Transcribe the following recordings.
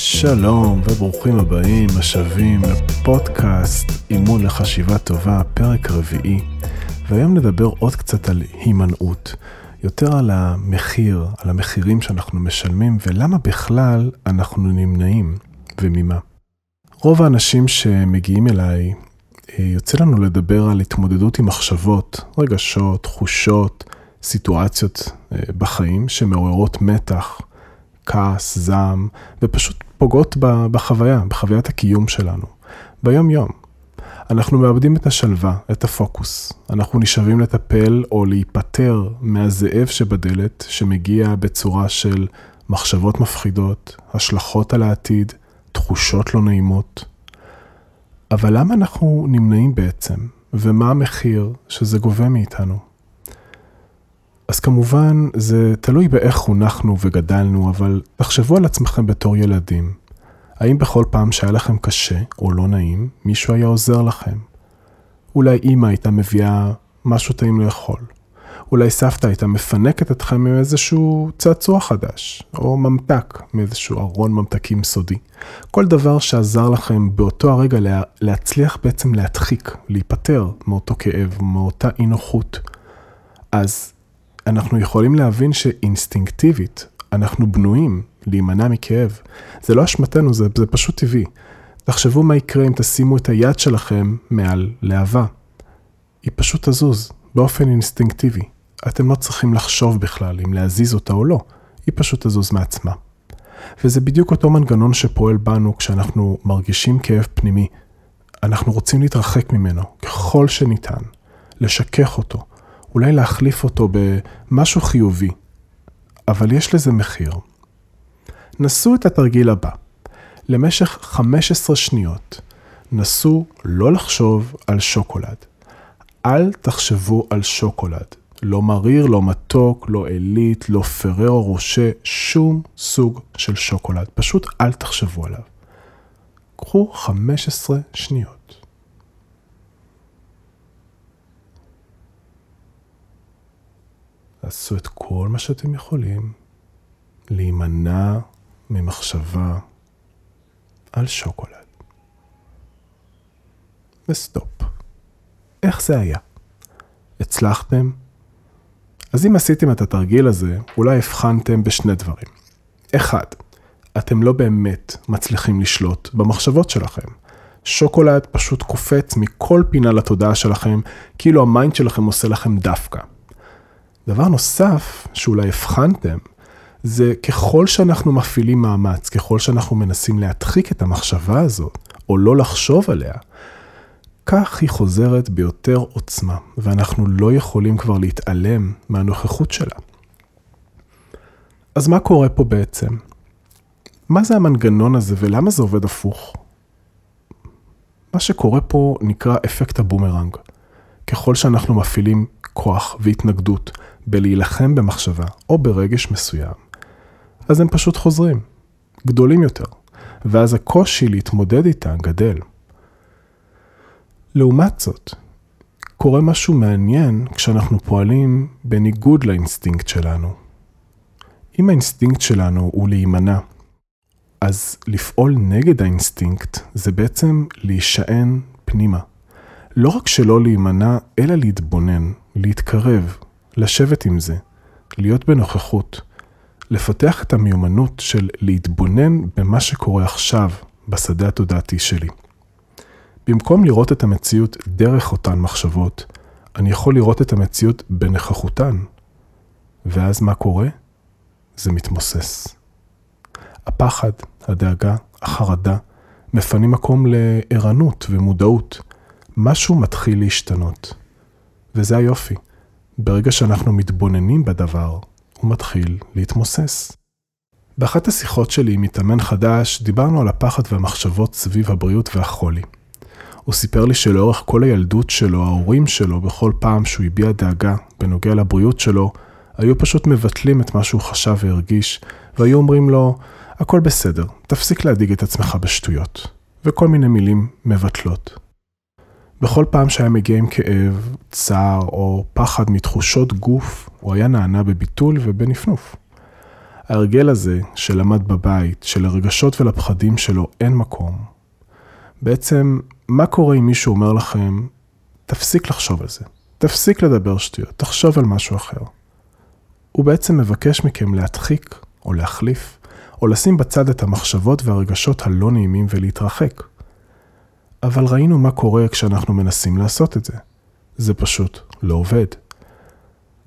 שלום וברוכים הבאים השבים לפודקאסט אימון לחשיבה טובה, פרק רביעי. והיום נדבר עוד קצת על הימנעות, יותר על המחיר, על המחירים שאנחנו משלמים ולמה בכלל אנחנו נמנעים וממה. רוב האנשים שמגיעים אליי, אה, יוצא לנו לדבר על התמודדות עם מחשבות, רגשות, תחושות, סיטואציות אה, בחיים שמעוררות מתח, כעס, זעם, ופשוט פוגעות בחוויה, בחוויית הקיום שלנו, ביום יום. אנחנו מאבדים את השלווה, את הפוקוס. אנחנו נשאבים לטפל או להיפטר מהזאב שבדלת, שמגיע בצורה של מחשבות מפחידות, השלכות על העתיד, תחושות לא נעימות. אבל למה אנחנו נמנעים בעצם? ומה המחיר שזה גובה מאיתנו? אז כמובן, זה תלוי באיך חונכנו וגדלנו, אבל תחשבו על עצמכם בתור ילדים. האם בכל פעם שהיה לכם קשה או לא נעים, מישהו היה עוזר לכם? אולי אימא הייתה מביאה משהו טעים לאכול. אולי סבתא הייתה מפנקת אתכם עם איזשהו צעצוע חדש, או ממתק מאיזשהו ארון ממתקים סודי. כל דבר שעזר לכם באותו הרגע לה, להצליח בעצם להדחיק, להיפטר מאותו כאב, מאותה אי נוחות. אז אנחנו יכולים להבין שאינסטינקטיבית אנחנו בנויים להימנע מכאב. זה לא אשמתנו, זה, זה פשוט טבעי. תחשבו מה יקרה אם תשימו את היד שלכם מעל להבה. היא פשוט תזוז, באופן אינסטינקטיבי. אתם לא צריכים לחשוב בכלל אם להזיז אותה או לא, היא פשוט תזוז מעצמה. וזה בדיוק אותו מנגנון שפועל בנו כשאנחנו מרגישים כאב פנימי. אנחנו רוצים להתרחק ממנו ככל שניתן, לשכך אותו, אולי להחליף אותו במשהו חיובי, אבל יש לזה מחיר. נסו את התרגיל הבא. למשך 15 שניות, נסו לא לחשוב על שוקולד. אל תחשבו על שוקולד. לא מריר, לא מתוק, לא עילית, לא פררו רושה, שום סוג של שוקולד. פשוט אל תחשבו עליו. קחו 15 שניות. עשו את כל מה שאתם יכולים להימנע ממחשבה על שוקולד. וסטופ. איך זה היה? הצלחתם? אז אם עשיתם את התרגיל הזה, אולי הבחנתם בשני דברים. אחד, אתם לא באמת מצליחים לשלוט במחשבות שלכם. שוקולד פשוט קופץ מכל פינה לתודעה שלכם, כאילו ה mind שלכם עושה לכם דווקא. דבר נוסף שאולי הבחנתם, זה ככל שאנחנו מפעילים מאמץ, ככל שאנחנו מנסים להדחיק את המחשבה הזאת, או לא לחשוב עליה, כך היא חוזרת ביותר עוצמה, ואנחנו לא יכולים כבר להתעלם מהנוכחות שלה. אז מה קורה פה בעצם? מה זה המנגנון הזה ולמה זה עובד הפוך? מה שקורה פה נקרא אפקט הבומרנג. ככל שאנחנו מפעילים כוח והתנגדות בלהילחם במחשבה או ברגש מסוים, אז הם פשוט חוזרים, גדולים יותר, ואז הקושי להתמודד איתם גדל. לעומת זאת, קורה משהו מעניין כשאנחנו פועלים בניגוד לאינסטינקט שלנו. אם האינסטינקט שלנו הוא להימנע, אז לפעול נגד האינסטינקט זה בעצם להישען פנימה. לא רק שלא להימנע, אלא להתבונן, להתקרב, לשבת עם זה, להיות בנוכחות, לפתח את המיומנות של להתבונן במה שקורה עכשיו בשדה התודעתי שלי. במקום לראות את המציאות דרך אותן מחשבות, אני יכול לראות את המציאות בנוכחותן. ואז מה קורה? זה מתמוסס. הפחד, הדאגה, החרדה, מפנים מקום לערנות ומודעות. משהו מתחיל להשתנות. וזה היופי. ברגע שאנחנו מתבוננים בדבר, הוא מתחיל להתמוסס. באחת השיחות שלי עם מתאמן חדש, דיברנו על הפחד והמחשבות סביב הבריאות והחולי. הוא סיפר לי שלאורך כל הילדות שלו, ההורים שלו, בכל פעם שהוא הביע דאגה בנוגע לבריאות שלו, היו פשוט מבטלים את מה שהוא חשב והרגיש, והיו אומרים לו, הכל בסדר, תפסיק להדאיג את עצמך בשטויות. וכל מיני מילים מבטלות. בכל פעם שהיה מגיע עם כאב, צער או פחד מתחושות גוף, הוא היה נענה בביטול ובנפנוף. ההרגל הזה שלמד בבית, שלרגשות ולפחדים שלו אין מקום, בעצם, מה קורה אם מישהו אומר לכם, תפסיק לחשוב על זה, תפסיק לדבר שטויות, תחשוב על משהו אחר. הוא בעצם מבקש מכם להדחיק או להחליף, או לשים בצד את המחשבות והרגשות הלא נעימים ולהתרחק. אבל ראינו מה קורה כשאנחנו מנסים לעשות את זה. זה פשוט לא עובד.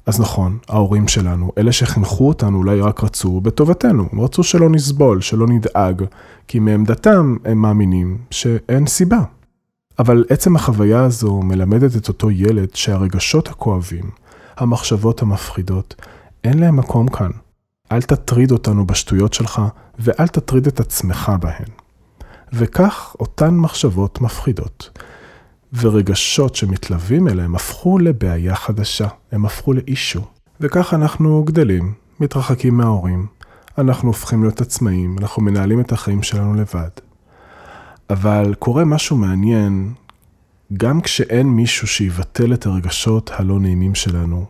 אז נכון, ההורים שלנו, אלה שחינכו אותנו אולי רק רצו בטובתנו, הם רצו שלא נסבול, שלא נדאג, כי מעמדתם הם מאמינים שאין סיבה. אבל עצם החוויה הזו מלמדת את אותו ילד שהרגשות הכואבים, המחשבות המפחידות, אין להם מקום כאן. אל תטריד אותנו בשטויות שלך, ואל תטריד את עצמך בהן. וכך אותן מחשבות מפחידות. ורגשות שמתלווים אליהם הפכו לבעיה חדשה, הם הפכו לאישו. וכך אנחנו גדלים, מתרחקים מההורים, אנחנו הופכים להיות עצמאים, אנחנו מנהלים את החיים שלנו לבד. אבל קורה משהו מעניין, גם כשאין מישהו שיבטל את הרגשות הלא נעימים שלנו.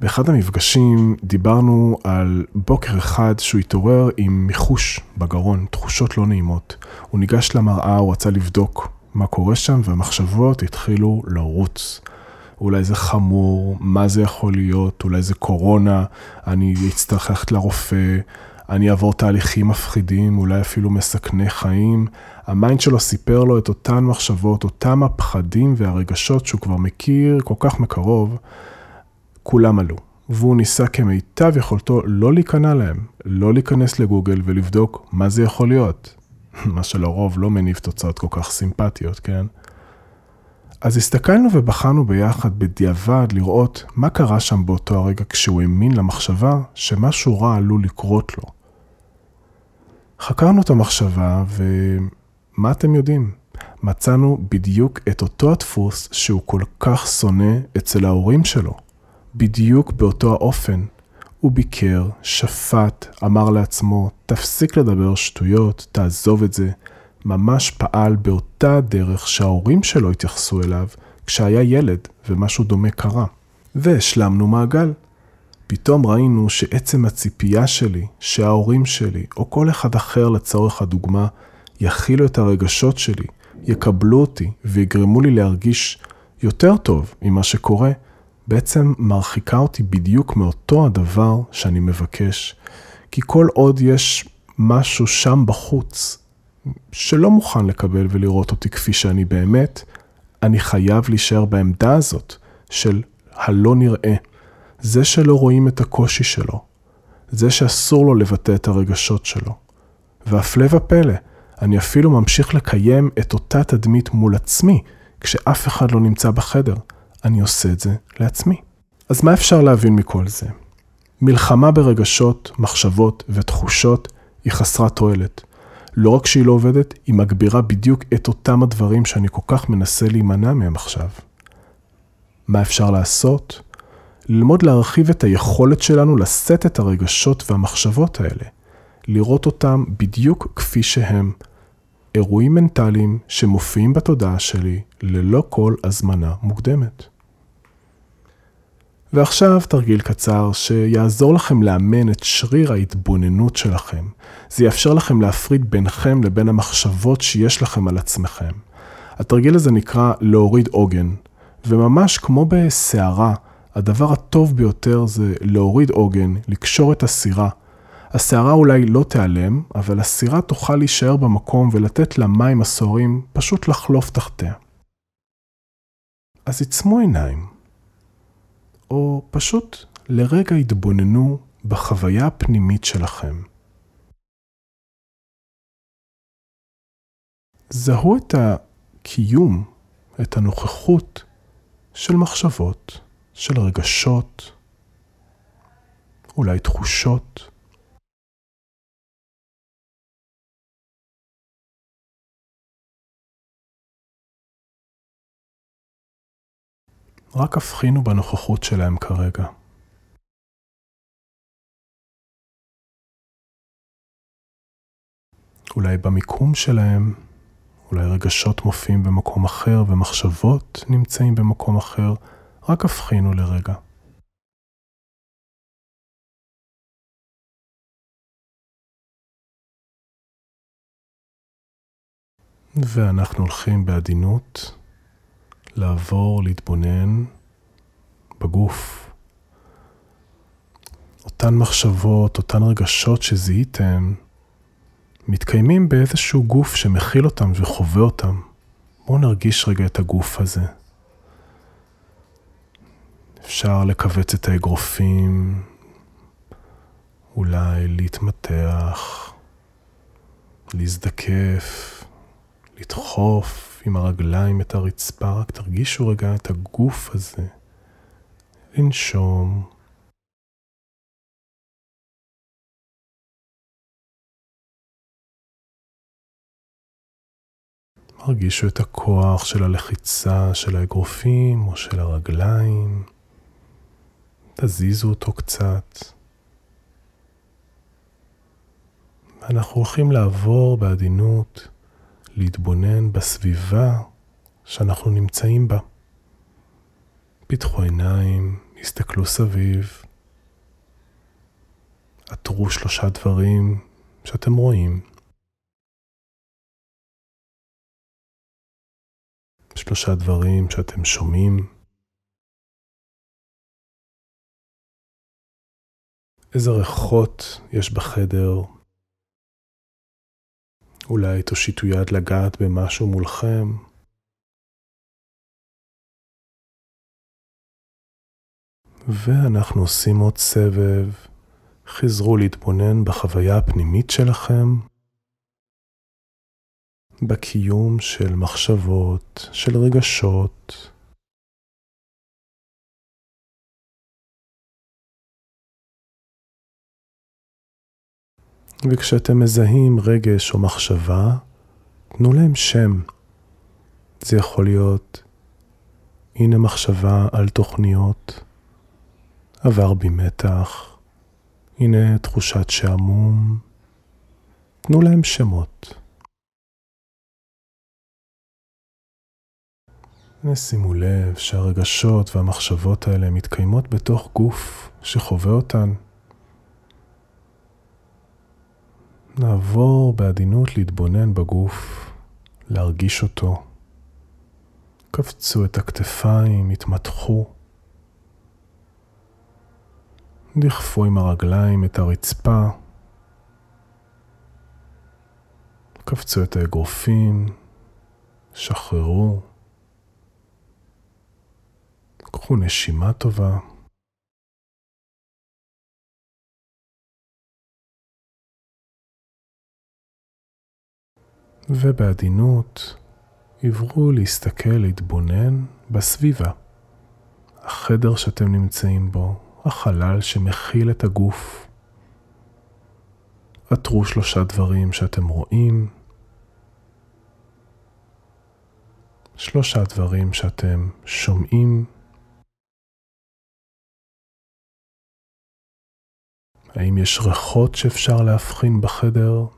באחד המפגשים דיברנו על בוקר אחד שהוא התעורר עם מיחוש בגרון, תחושות לא נעימות. הוא ניגש למראה, הוא רצה לבדוק מה קורה שם, והמחשבות התחילו לרוץ. אולי זה חמור, מה זה יכול להיות, אולי זה קורונה, אני אצטרך ללכת לרופא, אני אעבור תהליכים מפחידים, אולי אפילו מסכני חיים. ה mind שלו סיפר לו את אותן מחשבות, אותם הפחדים והרגשות שהוא כבר מכיר כל כך מקרוב, כולם עלו. והוא ניסה כמיטב יכולתו לא להיכנע להם, לא להיכנס לגוגל ולבדוק מה זה יכול להיות. מה שלרוב לא מניב תוצאות כל כך סימפטיות, כן? אז הסתכלנו ובחנו ביחד בדיעבד לראות מה קרה שם באותו הרגע כשהוא האמין למחשבה שמשהו רע עלול לקרות לו. חקרנו את המחשבה ומה אתם יודעים? מצאנו בדיוק את אותו הדפוס שהוא כל כך שונא אצל ההורים שלו. בדיוק באותו האופן. הוא ביקר, שפט, אמר לעצמו, תפסיק לדבר שטויות, תעזוב את זה. ממש פעל באותה דרך שההורים שלו התייחסו אליו כשהיה ילד ומשהו דומה קרה. והשלמנו מעגל. פתאום ראינו שעצם הציפייה שלי, שההורים שלי, או כל אחד אחר לצורך הדוגמה, יכילו את הרגשות שלי, יקבלו אותי ויגרמו לי להרגיש יותר טוב ממה שקורה, בעצם מרחיקה אותי בדיוק מאותו הדבר שאני מבקש. כי כל עוד יש משהו שם בחוץ שלא מוכן לקבל ולראות אותי כפי שאני באמת, אני חייב להישאר בעמדה הזאת של הלא נראה. זה שלא רואים את הקושי שלו. זה שאסור לו לבטא את הרגשות שלו. והפלא ופלא, אני אפילו ממשיך לקיים את אותה תדמית מול עצמי, כשאף אחד לא נמצא בחדר. אני עושה את זה לעצמי. אז מה אפשר להבין מכל זה? מלחמה ברגשות, מחשבות ותחושות היא חסרת תועלת. לא רק שהיא לא עובדת, היא מגבירה בדיוק את אותם הדברים שאני כל כך מנסה להימנע מהם עכשיו. מה אפשר לעשות? ללמוד להרחיב את היכולת שלנו לשאת את הרגשות והמחשבות האלה, לראות אותם בדיוק כפי שהם, אירועים מנטליים שמופיעים בתודעה שלי ללא כל הזמנה מוקדמת. ועכשיו תרגיל קצר שיעזור לכם לאמן את שריר ההתבוננות שלכם. זה יאפשר לכם להפריד בינכם לבין המחשבות שיש לכם על עצמכם. התרגיל הזה נקרא להוריד עוגן, וממש כמו בסערה, הדבר הטוב ביותר זה להוריד עוגן, לקשור את הסירה. הסערה אולי לא תיעלם, אבל הסירה תוכל להישאר במקום ולתת למים הסוערים פשוט לחלוף תחתיה. אז עצמו עיניים, או פשוט לרגע התבוננו בחוויה הפנימית שלכם. זהו את הקיום, את הנוכחות של מחשבות, של רגשות, אולי תחושות. רק הבחינו בנוכחות שלהם כרגע. אולי במיקום שלהם, אולי רגשות מופיעים במקום אחר ומחשבות נמצאים במקום אחר, רק הבחינו לרגע. ואנחנו הולכים בעדינות לעבור, להתבונן בגוף. אותן מחשבות, אותן רגשות שזיהיתם, מתקיימים באיזשהו גוף שמכיל אותם וחווה אותם. בואו נרגיש רגע את הגוף הזה. אפשר לכווץ את האגרופים, אולי להתמתח, להזדקף, לדחוף עם הרגליים את הרצפה, רק תרגישו רגע את הגוף הזה. לנשום. הרגישו את הכוח של הלחיצה של האגרופים או של הרגליים. תזיזו אותו קצת. אנחנו הולכים לעבור בעדינות, להתבונן בסביבה שאנחנו נמצאים בה. פיתחו עיניים, הסתכלו סביב, עטרו שלושה דברים שאתם רואים. שלושה דברים שאתם שומעים. איזה ריחות יש בחדר. אולי תושיטו יד לגעת במשהו מולכם. ואנחנו עושים עוד סבב. חזרו להתבונן בחוויה הפנימית שלכם. בקיום של מחשבות, של רגשות. וכשאתם מזהים רגש או מחשבה, תנו להם שם. זה יכול להיות, הנה מחשבה על תוכניות, עבר בי מתח, הנה תחושת שעמום. תנו להם שמות. ושימו לב שהרגשות והמחשבות האלה מתקיימות בתוך גוף שחווה אותן. נעבור בעדינות להתבונן בגוף, להרגיש אותו. קפצו את הכתפיים, התמתחו. דחפו עם הרגליים את הרצפה. קפצו את האגרופים, שחררו. קחו נשימה טובה. ובעדינות עברו להסתכל, להתבונן בסביבה. החדר שאתם נמצאים בו, החלל שמכיל את הגוף. עטרו שלושה דברים שאתם רואים. שלושה דברים שאתם שומעים. האם יש ריחות שאפשר להבחין בחדר?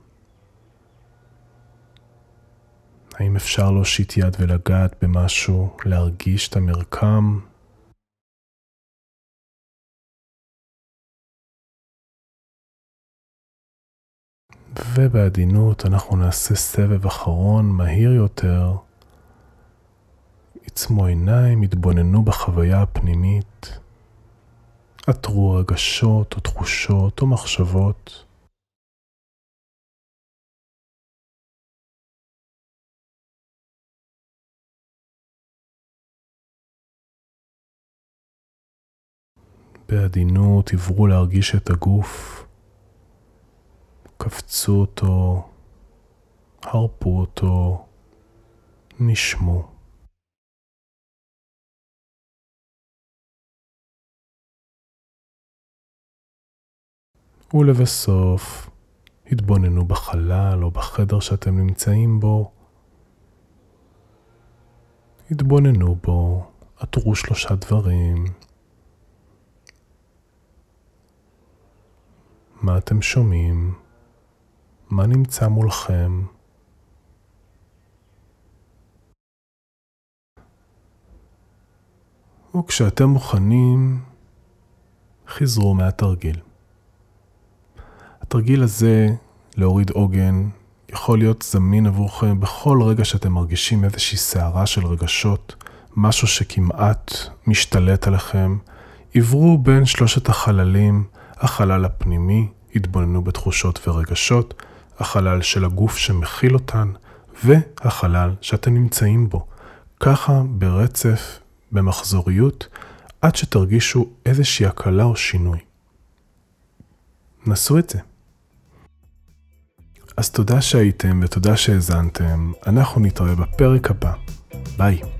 האם אפשר להושיט יד ולגעת במשהו, להרגיש את המרקם? ובעדינות אנחנו נעשה סבב אחרון מהיר יותר. עצמו עיניים, התבוננו בחוויה הפנימית. עטרו רגשות או תחושות או מחשבות. בעדינות עברו להרגיש את הגוף, קפצו אותו, הרפו אותו, נשמו. ולבסוף, התבוננו בחלל או בחדר שאתם נמצאים בו. התבוננו בו, עטרו שלושה דברים. מה אתם שומעים? מה נמצא מולכם? וכשאתם מוכנים, חזרו מהתרגיל. התרגיל הזה, להוריד עוגן, יכול להיות זמין עבורכם בכל רגע שאתם מרגישים איזושהי סערה של רגשות, משהו שכמעט משתלט עליכם. עברו בין שלושת החללים, החלל הפנימי, התבוננו בתחושות ורגשות, החלל של הגוף שמכיל אותן, והחלל שאתם נמצאים בו. ככה ברצף, במחזוריות, עד שתרגישו איזושהי הקלה או שינוי. נסו את זה. אז תודה שהייתם ותודה שהאזנתם, אנחנו נתראה בפרק הבא. ביי.